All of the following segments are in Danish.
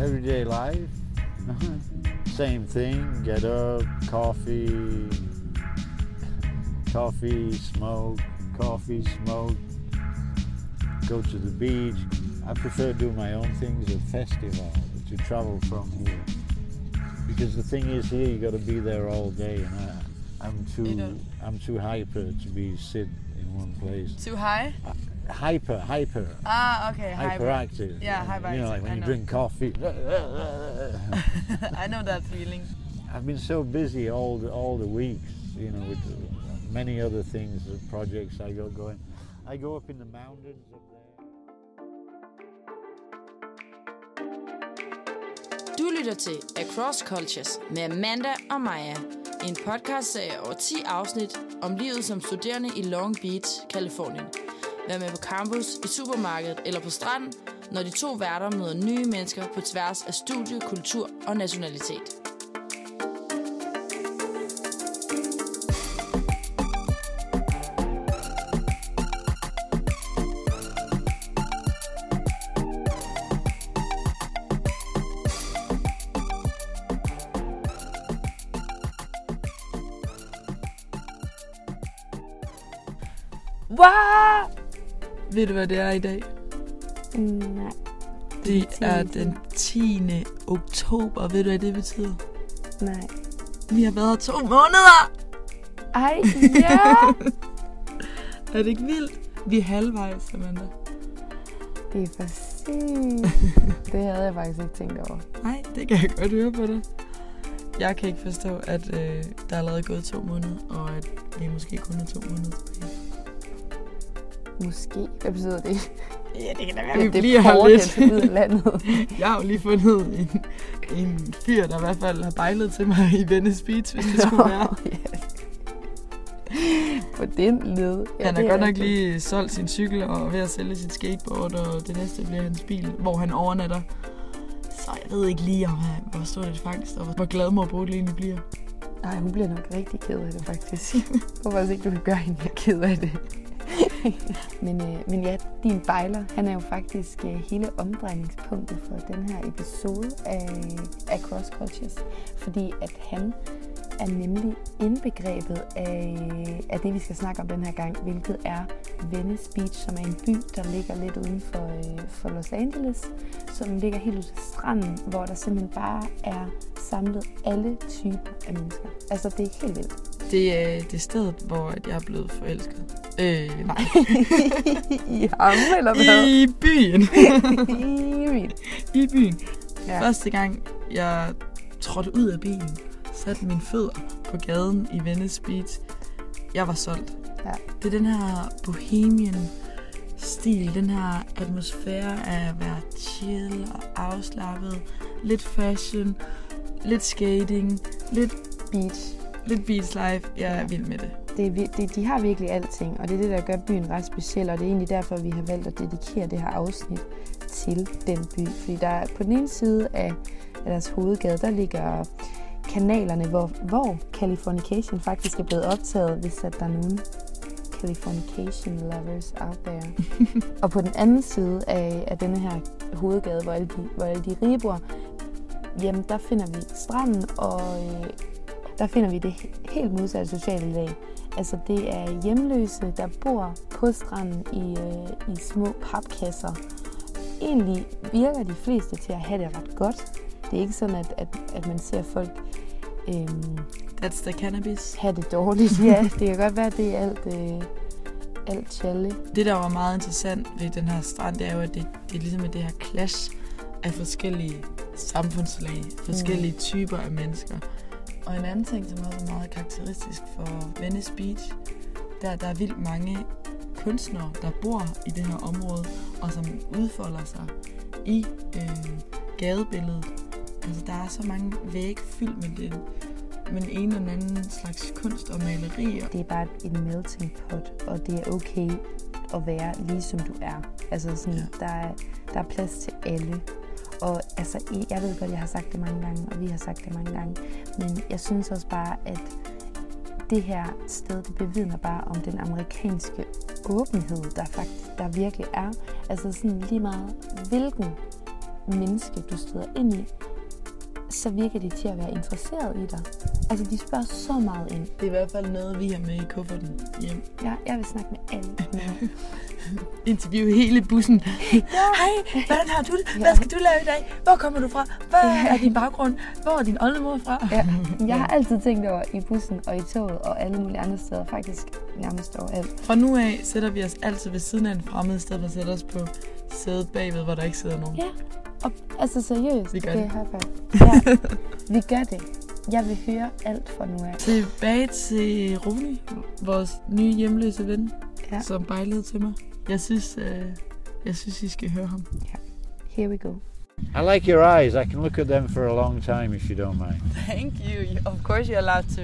everyday life. Uh-huh. Same thing. Get up, coffee, coffee, smoke, coffee, smoke. Go to the beach. I prefer doing my own things at festival to travel from here. Because the thing is, here you got to be there all day, and I, I'm too, I'm too hyper to be sit in one place. Too high? Hyper, hyper, Ah, okay. Hyper. hyperactive. Yeah, You hyperactive, know, like when I you know. drink coffee. I know that feeling. I've been so busy all the, all the weeks, you know, with uh, many other things, uh, projects I got going. I go up in the mountains up there. Du lytter til Across Cultures med Amanda og Maja. En podcastserie over 10 afsnit om livet som studerende i Long Beach, Kalifornien. Vær med på campus, i supermarkedet eller på stranden, når de to værter møder nye mennesker på tværs af studie, kultur og nationalitet. Wow! Ved du, hvad det er i dag? Nej. Det er 10.. den 10. oktober. Ved du, hvad det betyder? Nej. Vi har været to måneder! Ej, ja! Er det ikke vildt? Vi er halvvejs, Amanda. det er for sygt. Det havde jeg faktisk ikke tænkt over. Nej, det kan jeg godt høre på dig. Jeg kan ikke forstå, at øh, der er allerede gået to måneder, og at vi måske kun er to måneder tilbage. Måske. Hvad betyder det? Ja, det kan da At det er portet ud af landet. Jeg har jo lige fundet en, en fyr, der i hvert fald har bejlet til mig i Venice Beach, hvis det skulle være. ja. På den led. Ja, han har det godt nok rigtigt. lige solgt sin cykel og ved at sælge sit skateboard, og det næste bliver hans bil, hvor han overnatter. Så jeg ved ikke lige, om han, hvor stort det er, og hvor glad mor Bodil egentlig bliver. Nej, hun bliver nok rigtig ked af det, faktisk. Jeg håber også ikke, du kan gøre hende ked af det. men, øh, men ja, din bejler, han er jo faktisk øh, hele omdrejningspunktet for den her episode af, af Cross Cultures. Fordi at han er nemlig indbegrebet af, af det, vi skal snakke om den her gang, hvilket er Venice Beach, som er en by, der ligger lidt uden for, øh, for Los Angeles, som ligger helt ude til stranden, hvor der simpelthen bare er samlet alle typer af mennesker. Altså, det er helt vildt. Det er det stedet, hvor jeg er blevet forelsket. Øh, nej. I ham, eller hvad? I byen. I min. I byen. Ja. Første gang, jeg trådte ud af bilen, satte mine fødder på gaden i Venice Beach, jeg var solgt. Ja. Det er den her bohemian stil, den her atmosfære af at være chill og afslappet, lidt fashion, lidt skating, lidt, Beach. Lidt beach life. Jeg er Ja. vild med det. Det det, de har virkelig alting, og det er det, der gør byen ret speciel, og det er egentlig derfor, vi har valgt at dedikere det her afsnit til den by. Fordi der er på den ene side af, af deres hovedgade, der ligger kanalerne, hvor, hvor Californication faktisk er blevet optaget, hvis at der er nogen Californication lovers out there. og på den anden side af, af denne her hovedgade, hvor alle de, hvor alle de rige bor, jamen der finder vi stranden, og øh, der finder vi det he- helt modsatte sociale lag. Altså det er hjemløse, der bor på stranden i, øh, i små papkasser. Egentlig virker de fleste til at have det ret godt. Det er ikke sådan, at, at, at man ser folk øhm, That's the cannabis. have det dårligt. Ja, det kan godt være, at det er alt, øh, alt challe. Det, der var meget interessant ved den her strand, det er jo, at det, det er ligesom det her clash af forskellige samfundslag, forskellige mm. typer af mennesker. Og en anden ting, som også er meget karakteristisk for Venice Beach, der, der er vildt mange kunstnere, der bor i det her område, og som udfolder sig i øh, gadebilledet. Altså, der er så mange vægge fyldt med den, med den ene og den anden slags kunst og malerier. Det er bare en melting pot, og det er okay at være lige som du er. Altså sådan, ja. der, er, der er plads til alle. Og altså, jeg ved godt, jeg har sagt det mange gange, og vi har sagt det mange gange, men jeg synes også bare, at det her sted, det bevidner bare om den amerikanske åbenhed, der faktisk der virkelig er. Altså sådan lige meget, hvilken menneske, du støder ind i, så virker de til at være interesseret i dig. Altså, de spørger så meget ind. Det er i hvert fald noget, vi har med i kufferten hjem. Jeg, jeg vil snakke med alle. Interviewe hele bussen. Hej, hvordan har du det? Hvad skal du lave i dag? Hvor kommer du fra? Hvad er din baggrund? Hvor er din oldemor fra? Ja, jeg har altid tænkt over i bussen og i toget og alle mulige andre steder, faktisk nærmest overalt. Fra nu af sætter vi os altid ved siden af en fremmed, i stedet for at sætte os på sædet bagved, hvor der ikke sidder nogen. Ja, og, altså seriøst. Vi gør okay, det. high five. Ja, vi gør det. Jeg vil høre alt fra nu af. Tilbage til Rune, vores nye hjemløse ven, Ja. som bejlede til mig. Jeg synes, øh, jeg synes, I skal høre ham. Here we go. I like your eyes. I can look at them for a long time if you don't mind. Thank you. Of course you're allowed to.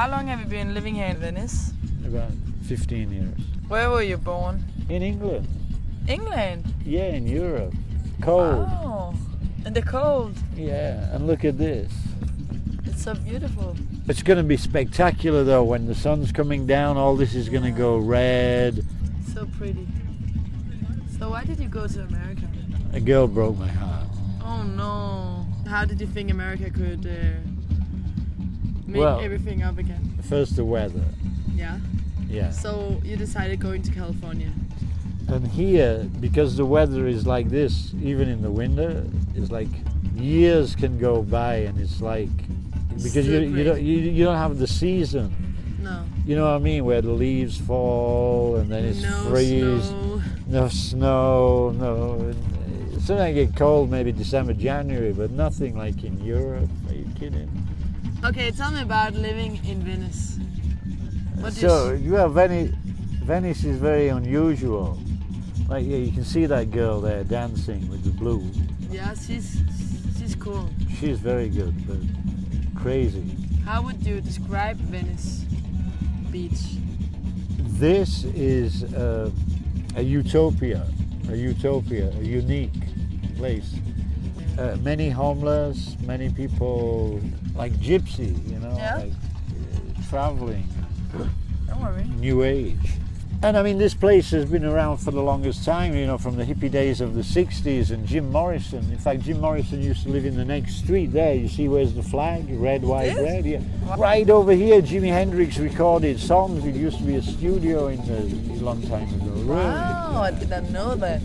How long have you been living here in Venice? About 15 years. Where were you born? In England. England. Yeah, in Europe. Cold. Oh, in the cold. Yeah, and look at this. It's so beautiful. It's going to be spectacular though when the sun's coming down. All this is going to go red. So pretty. So why did you go to America? A girl broke my heart. Oh no. How did you think America could uh, make Well- everything up again? First the weather. Yeah. Yeah. So you decided going to California. And here, because the weather is like this, even in the winter, it's like years can go by, and it's like because you you don't you, you don't have the season. No. You know what I mean? Where the leaves fall and then it's freeze. no freeze, snow. no snow, no. Sometimes get cold, maybe December, January, but nothing like in Europe. Are you kidding? Okay, tell me about living in Venice. What so you well, Venice, Venice is very unusual. Like yeah, you can see that girl there dancing with the blue. Yeah, she's she's cool. She's very good, but crazy. How would you describe Venice Beach? This is uh, a utopia, a utopia, a unique place. Uh, many homeless, many people like gypsy, you know, Yeah. like uh, traveling, Don't worry. new age. And I mean, this place has been around for the longest time, you know, from the hippie days of the 60s and Jim Morrison. In fact, Jim Morrison used to live in the next street there. You see where's the flag? Red, white, red, yeah. Right over here, Jimi Hendrix recorded songs. It used to be a studio in the, a long time ago. Really? Wow, I did not know that.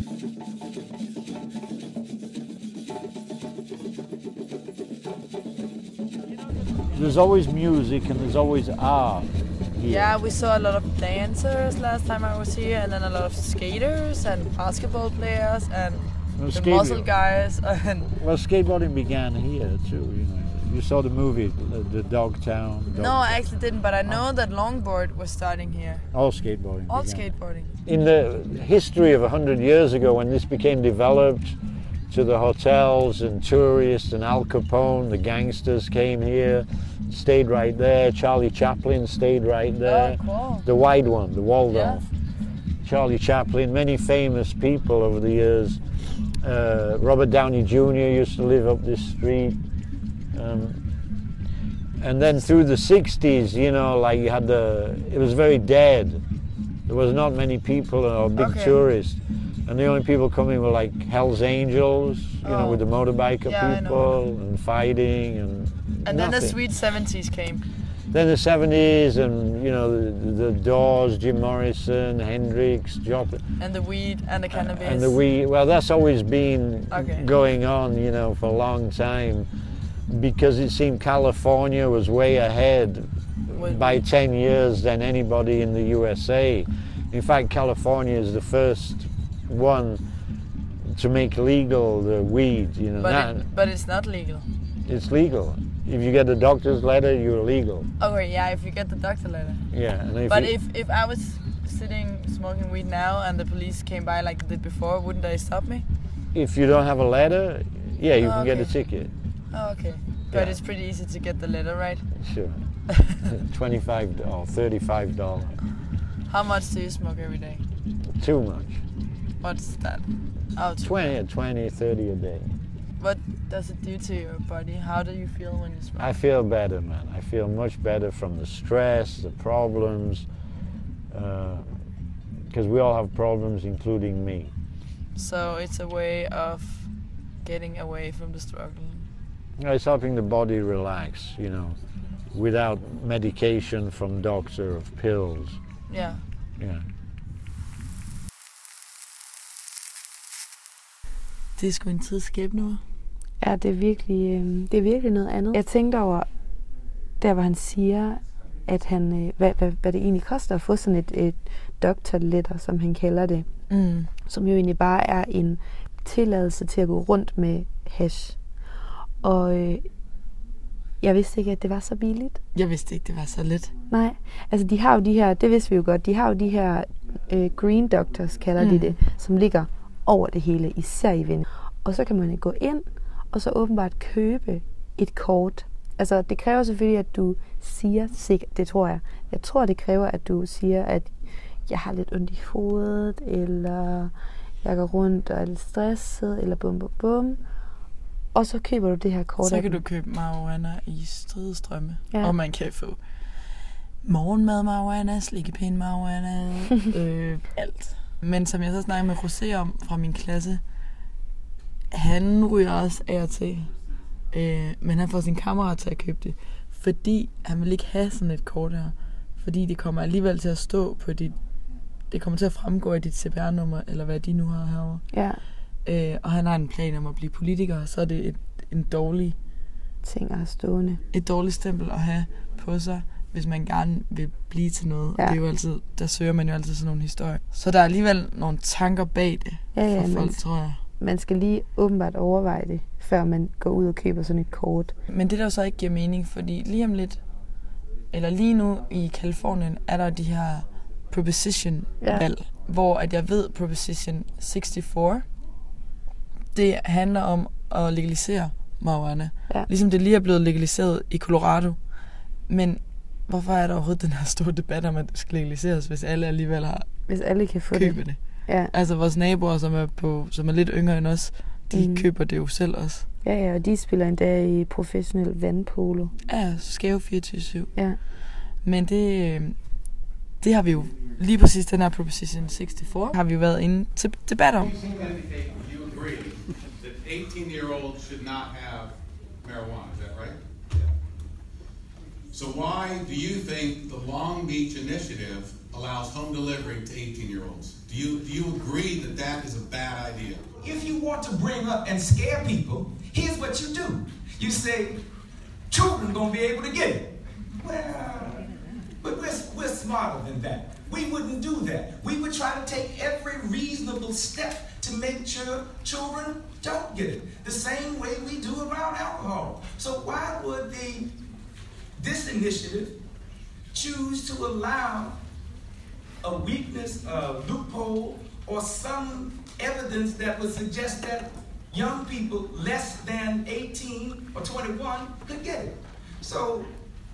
There's always music and there's always art. Here. Yeah, we saw a lot of dancers last time I was here, and then a lot of skaters and basketball players and Well, the muscle guys. And Well, skateboarding began here too. You know, you saw the movie, the, Dogtown. Dog, no, I actually didn't, but I oh. know that longboard was starting here. all skateboarding. All began. skateboarding. in the history of 100 years ago when this became developed to the hotels and tourists and Al Capone, the gangsters came here, stayed right there. Charlie Chaplin stayed right there. Oh, cool. The wide one, the Waldorf. Charlie Chaplin, many famous people over the years. Uh, Robert Downey Jr. used to live up this street. Um, and then through the 60s, you know, like you had the, it was very dead. There was not many people or big Okay. tourists. And the only people coming were like Hell's Angels, you know, Oh. with the motorbiker Yeah, people and fighting and And then the nothing. sweet 70s came. Then the 70s and, you know, the, the Doors, Jim Morrison, Hendrix, Joplin. And the weed and the uh, cannabis. And the weed. well, that's always been Okay. going on, you know, for a long time, because it seemed California was way ahead by 10 years than anybody in the USA. In fact, California is the first one to make legal the weed. You know, But, it, but it's not legal. it's legal. If you get the doctor's letter, you're legal. Oh, okay, yeah, if you get the doctor letter. Yeah. And if But you- if, if I was sitting smoking weed now and the police came by like they did before, wouldn't they stop me? if you don't have a letter, yeah, you Oh, can get a ticket. Oh, okay. But Yeah. it's pretty easy to get the letter, right? Sure. 25 or 35 dollars. How much do you smoke every day? Too much. What's that? Oh, 20, 20, 30 a day. What does it do to your body? How do you feel when you smoke? I feel better, man. I feel much better from the stress, the problems, because we all have problems, including me. So it's a way of getting away from the struggle. It's helping the body relax, you know, without medication from doctor of pills. Ja. Yeah. Det er sgu en tid skæbne, Ja, det er virkelig, øh, det er virkelig noget andet. Jeg tænkte over, der hvor han siger, at han, øh, hvad, hvad, hvad det egentlig koster at få sådan et, et doktorletter, som han kalder det. Mm. Som jo egentlig bare er en tilladelse til at gå rundt med hash. Og øh, jeg vidste ikke, at det var så billigt. Jeg vidste ikke, det var så let. Nej, altså de har jo de her, det vidste vi jo godt, de har jo de her øh, green doctors, kalder mm. de det, som ligger over det hele, især i vind. Og så kan man gå ind, og så åbenbart købe et kort. Altså det kræver selvfølgelig, at du siger sikkert, det tror jeg. Jeg tror, det kræver, at du siger, at jeg har lidt ondt i hovedet, eller jeg går rundt og er lidt stresset, eller bum bum bum. Og så køber du det her kort. Så kan du købe marijuana i stridestrømme. Ja. Og man kan få morgenmad marijuana, slikkepind marijuana, øh, alt. Men som jeg så snakkede med Rosé om fra min klasse, han ryger også af og til. Øh, men han får sin kammerat til at købe det. Fordi han vil ikke have sådan et kort her. Fordi det kommer alligevel til at stå på dit... Det kommer til at fremgå af dit CPR-nummer, eller hvad de nu har herovre. Ja, Øh, og han har en plan om at blive politiker, så er det et, en dårlig ting at have stående. et dårligt stempel at have på sig, hvis man gerne vil blive til noget. Ja. Og det er jo altid, der søger man jo altid sådan nogle historier. Så der er alligevel nogle tanker bag det Ja, ja, for folk, men- tror jeg. Man skal lige åbenbart overveje det, før man går ud og køber sådan et kort. Men det der så ikke giver mening, fordi lige om lidt, eller lige nu i Kalifornien, er der de her proposition-valg, ja. hvor at jeg ved proposition 64, det handler om at legalisere marijuana. Ja. Ligesom det lige er blevet legaliseret i Colorado. Men hvorfor er der overhovedet den her store debat om, at det skal legaliseres, hvis alle alligevel har Hvis alle kan få købet det. det? Ja, Altså vores naboer, som er, på, som er lidt yngre end os, de mm. køber det jo selv også. ja, ja, og de spiller endda i professionel vandpolo. Ja, skæve 24-7. Ja. Men det, øh, det har vi jo, lige præcis den her Proposition 64, har vi jo været inde til debat om. You agree that 18-year-olds should not have marijuana, is that right? So why do you think the Long Beach Initiative allows home delivery to 18-year-olds? Do you, do you agree that that is a bad idea? If you want to bring up and scare people, here's what you do. You say, children gonna be able to get it. Well, but we're, we're smarter than that. We wouldn't do that. We would try to take every reasonable step to make sure children don't get it. The same way we do around alcohol. So why would the this initiative choose to allow a weakness, a loophole, or some evidence that would suggest that young people less than 18 or 21 could get it. So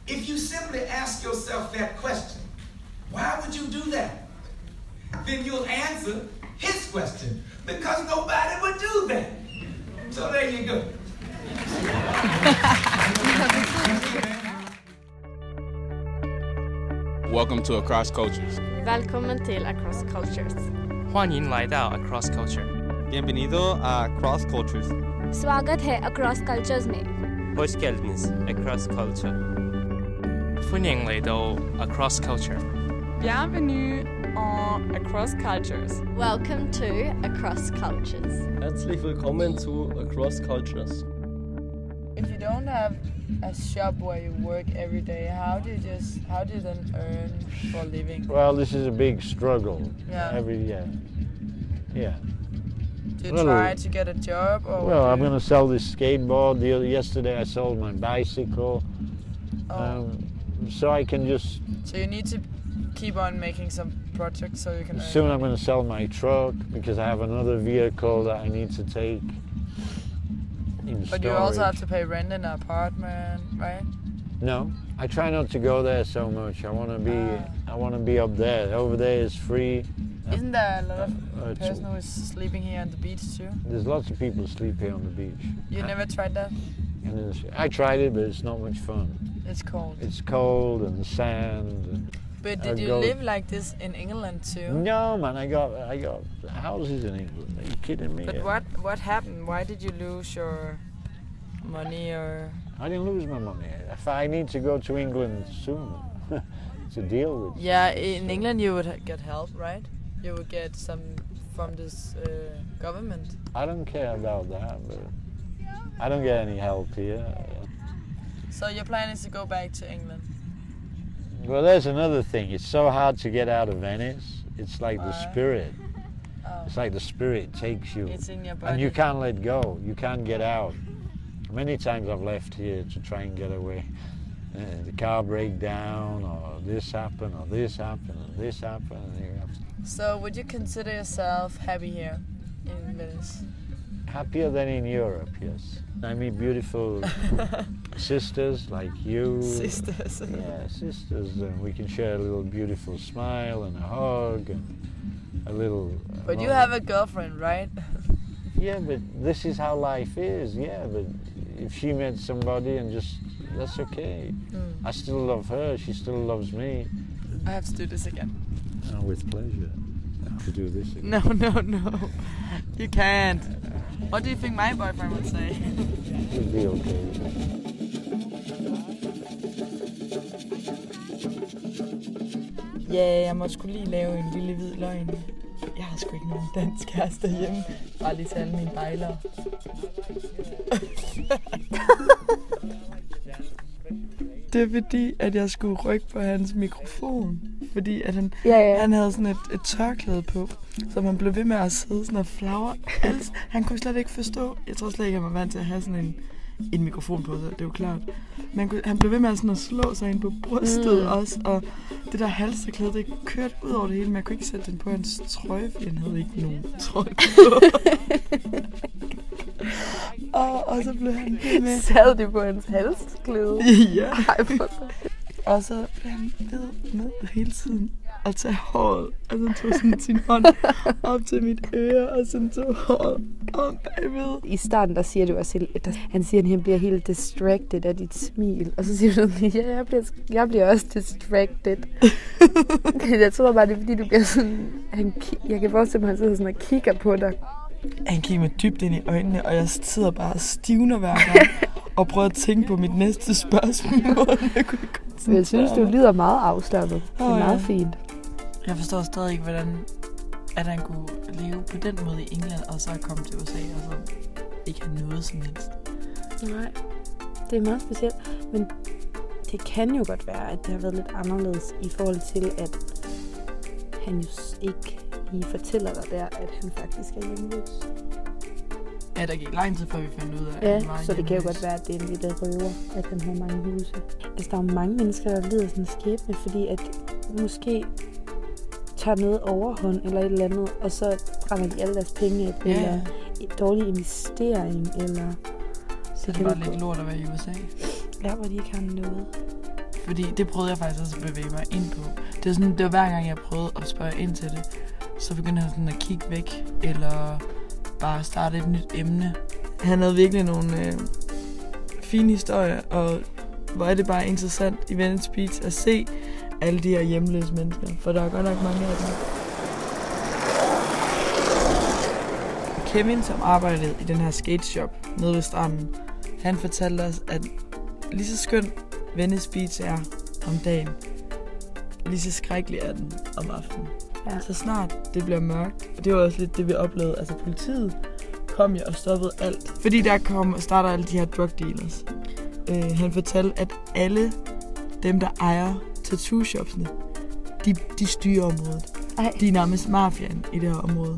if you simply ask yourself that question, why would you do that? Then you'll answer his question because nobody would do that. So there you go. Welcome to Across Cultures. Välkommen till Across Cultures. 欢迎来到 Across Culture。 Bienvenido a Cross Cultures. स्वागत है across cultures में Hoş geldiniz Across Culture。欢迎嚟到 Across Culture。 Bienvenue en Across Cultures. Welcome to Across Cultures. Herzlich willkommen zu Across Cultures. If you don't have a shop where you work every day, how do you just, how do you then earn for living? Well, this is a big struggle. Yeah. Every yeah. Yeah. Do you Well, try to get a job or? Well, I'm going to sell this skateboard. The other, yesterday I sold my bicycle. Oh. Um, so I can just So you need to keep on making some projects so you can. soon I'm going to sell my truck because I have another vehicle that I need to take. In But you also have to pay rent in an apartment, right? No, I try not to go there so much. I want to be Ah. I want to be up there. Over there is free. Isn't there a lot of Uh, person who is sleeping here on the beach too? There's lots of people sleep here on the beach. You I- never tried that? I tried it, but it's not much fun. It's cold. It's cold and the sand. And But did you live like this in England too? No, man, I got I got houses in England. Are you kidding me? But what what happened? Why did you lose your money or? I didn't lose my money. If I need to go to England soon to deal with. Yeah, in England you would get help, right? You would get some from this uh, government. I don't care about that, but I don't get any help here. So your plan is to go back to England. Well, there's another thing. It's so hard to get out of Venice. It's like the spirit. Oh. It's like the spirit takes you, It's in your and you can't let go. You can't get out. Many times I've left here to try and get away. Uh, the car break down, or this happened, or this happened, and this happened, and you have to So would you consider yourself happy here in Venice? Happier than in Europe, yes. I mean, beautiful sisters like you. Sisters. Yeah, sisters, and we can share a little beautiful smile and a hug and a little. uh, But you have a girlfriend, right? Yeah, but this is how life is. Yeah, but if she met somebody and just that's okay. Mm. I still love her. She still loves me. I have to do this again. Oh, with pleasure. To do this again. No, no, no. You can't. What do you think my boyfriend would say? It'll be okay. Ja, jeg måtte skulle lige lave en lille hvid løgn. Jeg har sgu ikke nogen dansk kæreste hjemme. Bare lige til alle mine bejlere. Det er fordi, at jeg skulle rykke på hans mikrofon. Fordi at han, Ja, ja. han havde sådan et, et tørklæde på, så man blev ved med at sidde sådan og flagre. Han kunne slet ikke forstå. Jeg tror slet ikke, han var vant til at have sådan en, en mikrofon på sig, det er jo klart. Men han blev ved med at, sådan at slå sig ind på brystet Mm. også, og det der halsterklæde, det kørte ud over det hele, men jeg kunne ikke sætte den på hans trøje, fordi han havde ikke nogen trøje på. og, og så blev han ved med... Sad det på hans halsklæde? Ja. Ej, hvor Og så blev han ved med hele tiden at tage håret. Og så tog sådan sin hånd op til mit øre, og så tog håret om bagved. I starten, der siger du også, der, han siger, at han bliver helt distracted af dit smil. Og så siger du, ja, jeg bliver, jeg bliver også distracted. jeg tror bare, det er fordi, du bliver sådan... Han, jeg kan forestille mig, at han sidder sådan og kigger på dig. Han kigger mig dybt ind i øjnene, og jeg sidder bare og stivner hver gang. og prøver at tænke på mit næste spørgsmål. Jeg, kunne jeg synes, du lyder meget afslappet. Det er ja. meget fint. Jeg forstår stadig ikke, hvordan at han kunne leve på den måde i England, og så komme til USA, og så ikke have noget som helst. Nej, det er meget specielt. Men det kan jo godt være, at det har været lidt anderledes i forhold til, at han jo ikke lige fortæller dig der, at han faktisk er hjemløs. Ja, der gik lang tid, før vi fandt ud af, at Ja, han var så det kan jo godt være, at det er en lille røver, at han har mange huse. Altså, der er jo mange mennesker, der lider sådan en skæbne, fordi at måske tager noget overhånd eller et eller andet, og så brænder de alle deres penge af, Ja, eller en dårlig investering, eller... Så det kan var jo lidt lort at være i USA. Ja, hvor de ikke har noget. Fordi det prøvede jeg faktisk også at bevæge mig ind på. Det var, sådan, det var hver gang, jeg prøvede at spørge ind til det, så begyndte han sådan at kigge væk, eller bare starte et nyt emne. Han havde virkelig nogle øh, fine historier, og hvor er det bare interessant i Venice Beach at se alle de her hjemløse mennesker, for der er godt nok mange af dem. Kevin, som arbejdede i den her skate shop nede ved stranden, han fortalte os, at lige så skønt Venice Beach er om dagen, lige så skrækkelig er den om aftenen. Ja. Så snart det bliver mørkt, og det var også lidt det, vi oplevede. Altså politiet kom jo og stoppede alt. Fordi der kom og starter alle de her drug dealers. Øh, han fortalte, at alle dem, der ejer tattoo-shopsene, de, de styrer området. Ej. De er nærmest mafiaen i det her område.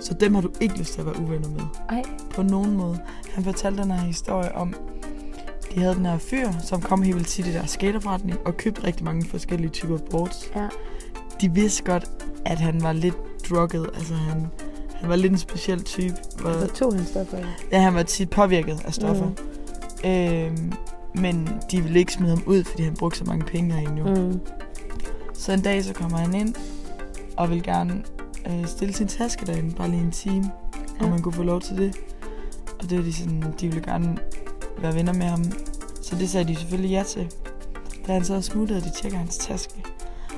Så dem har du ikke lyst til at være uvenner med. Ej. På nogen måde. Han fortalte den her historie om, de havde den her fyr, som kom helt vildt tit i deres skaterforretning og købte rigtig mange forskellige typer boards. Ja. De vidste godt, at han var lidt drugget. Altså han, han var lidt en speciel type. Hvor, Så tog han stoffer ja, han var tit påvirket af stoffer. Mm. Øhm, men de ville ikke smide ham ud, fordi han brugte så mange penge herinde jo. Mm. Så en dag så kommer han ind og vil gerne øh, stille sin taske derinde, bare lige en time, ja. om man kunne få lov til det. Og det var de sådan, de ville gerne være venner med ham. Så det sagde de selvfølgelig ja til. Da han så er smuttet, og de tjekker hans taske,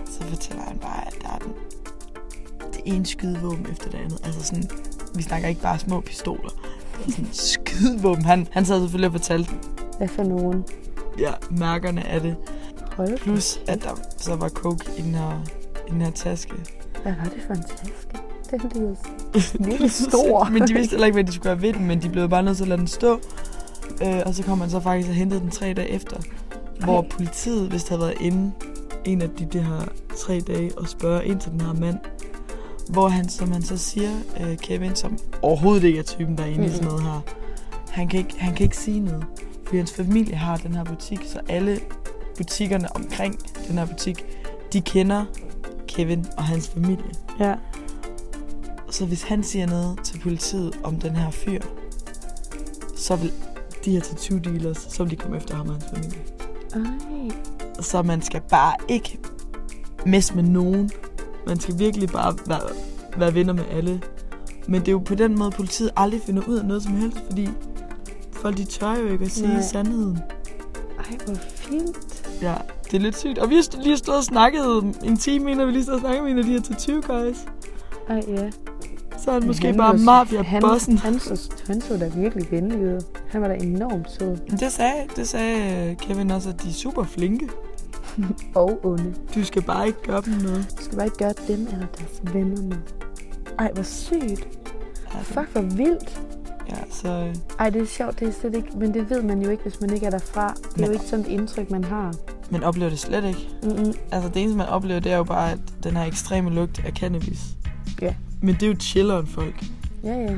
så så fortæller han bare, at der er den, det ene skydevåben efter det andet. Altså sådan, vi snakker ikke bare små pistoler. Det er sådan skydevåben. Han, han sad selvfølgelig og fortalte, Hvad for nogen? ja, mærkerne af det. Hold Plus, at der så var coke i den her, i den her taske. Hvad var det for en taske? Den lyder virkelig stor. men de vidste heller ikke, hvad de skulle gøre ved den, men de blev bare nødt til at lade den stå. Øh, og så kom man så faktisk og hentede den tre dage efter. Hvor Ej. politiet, hvis havde været inde en af de, de her tre dage og spørge ind til den her mand, hvor han, som han så siger, øh, Kevin, som overhovedet ikke er typen, der er inde i sådan noget her, han kan, ikke, han kan ikke sige noget. Fordi hans familie har den her butik, så alle butikkerne omkring den her butik, de kender Kevin og hans familie. Ja. Så hvis han siger noget til politiet om den her fyr, så vil de her tattoo dealers, så vil de komme efter ham og hans familie. Ej. Så man skal bare ikke messe med nogen. Man skal virkelig bare være, være venner med alle. Men det er jo på den måde, politiet aldrig finder ud af noget som helst, fordi folk de tør jo ikke at sige Nej. sandheden. Ej, hvor fint. Ja, det er lidt sygt. Og vi har lige stået og snakket en time, inden vi lige stod og snakket med en af de her tattoo guys. Ej, ja. Så er han måske Han bare mafia-bossen. Han, han, så, han så da virkelig venlig ud. Han var da enormt sød. Det sagde, det sagde øh, Kevin også, at de er super flinke. Og onde. Du skal bare ikke gøre dem noget. Du skal bare ikke gøre dem eller deres venner med. Ej, hvor sygt. Fuck, hvor vildt. Ja, så... øh, Ej, det er sjovt, det er slet ikke, men det ved man jo ikke, hvis man ikke er derfra. Det er Men- jo ikke sådan et indtryk, man har. Man oplever det slet ikke. Mm-mm. Altså, det eneste, man oplever, det er jo bare, at den her ekstreme lugt af cannabis. Ja. Men det er jo chilleren folk. Ja, ja.